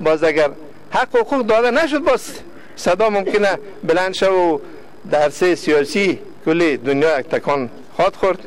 باز اگر حق حقوق داده نشد باز صدا ممکنه بلند شد و در سه سیاسی کلی دنیا یک تکان خواد خورد.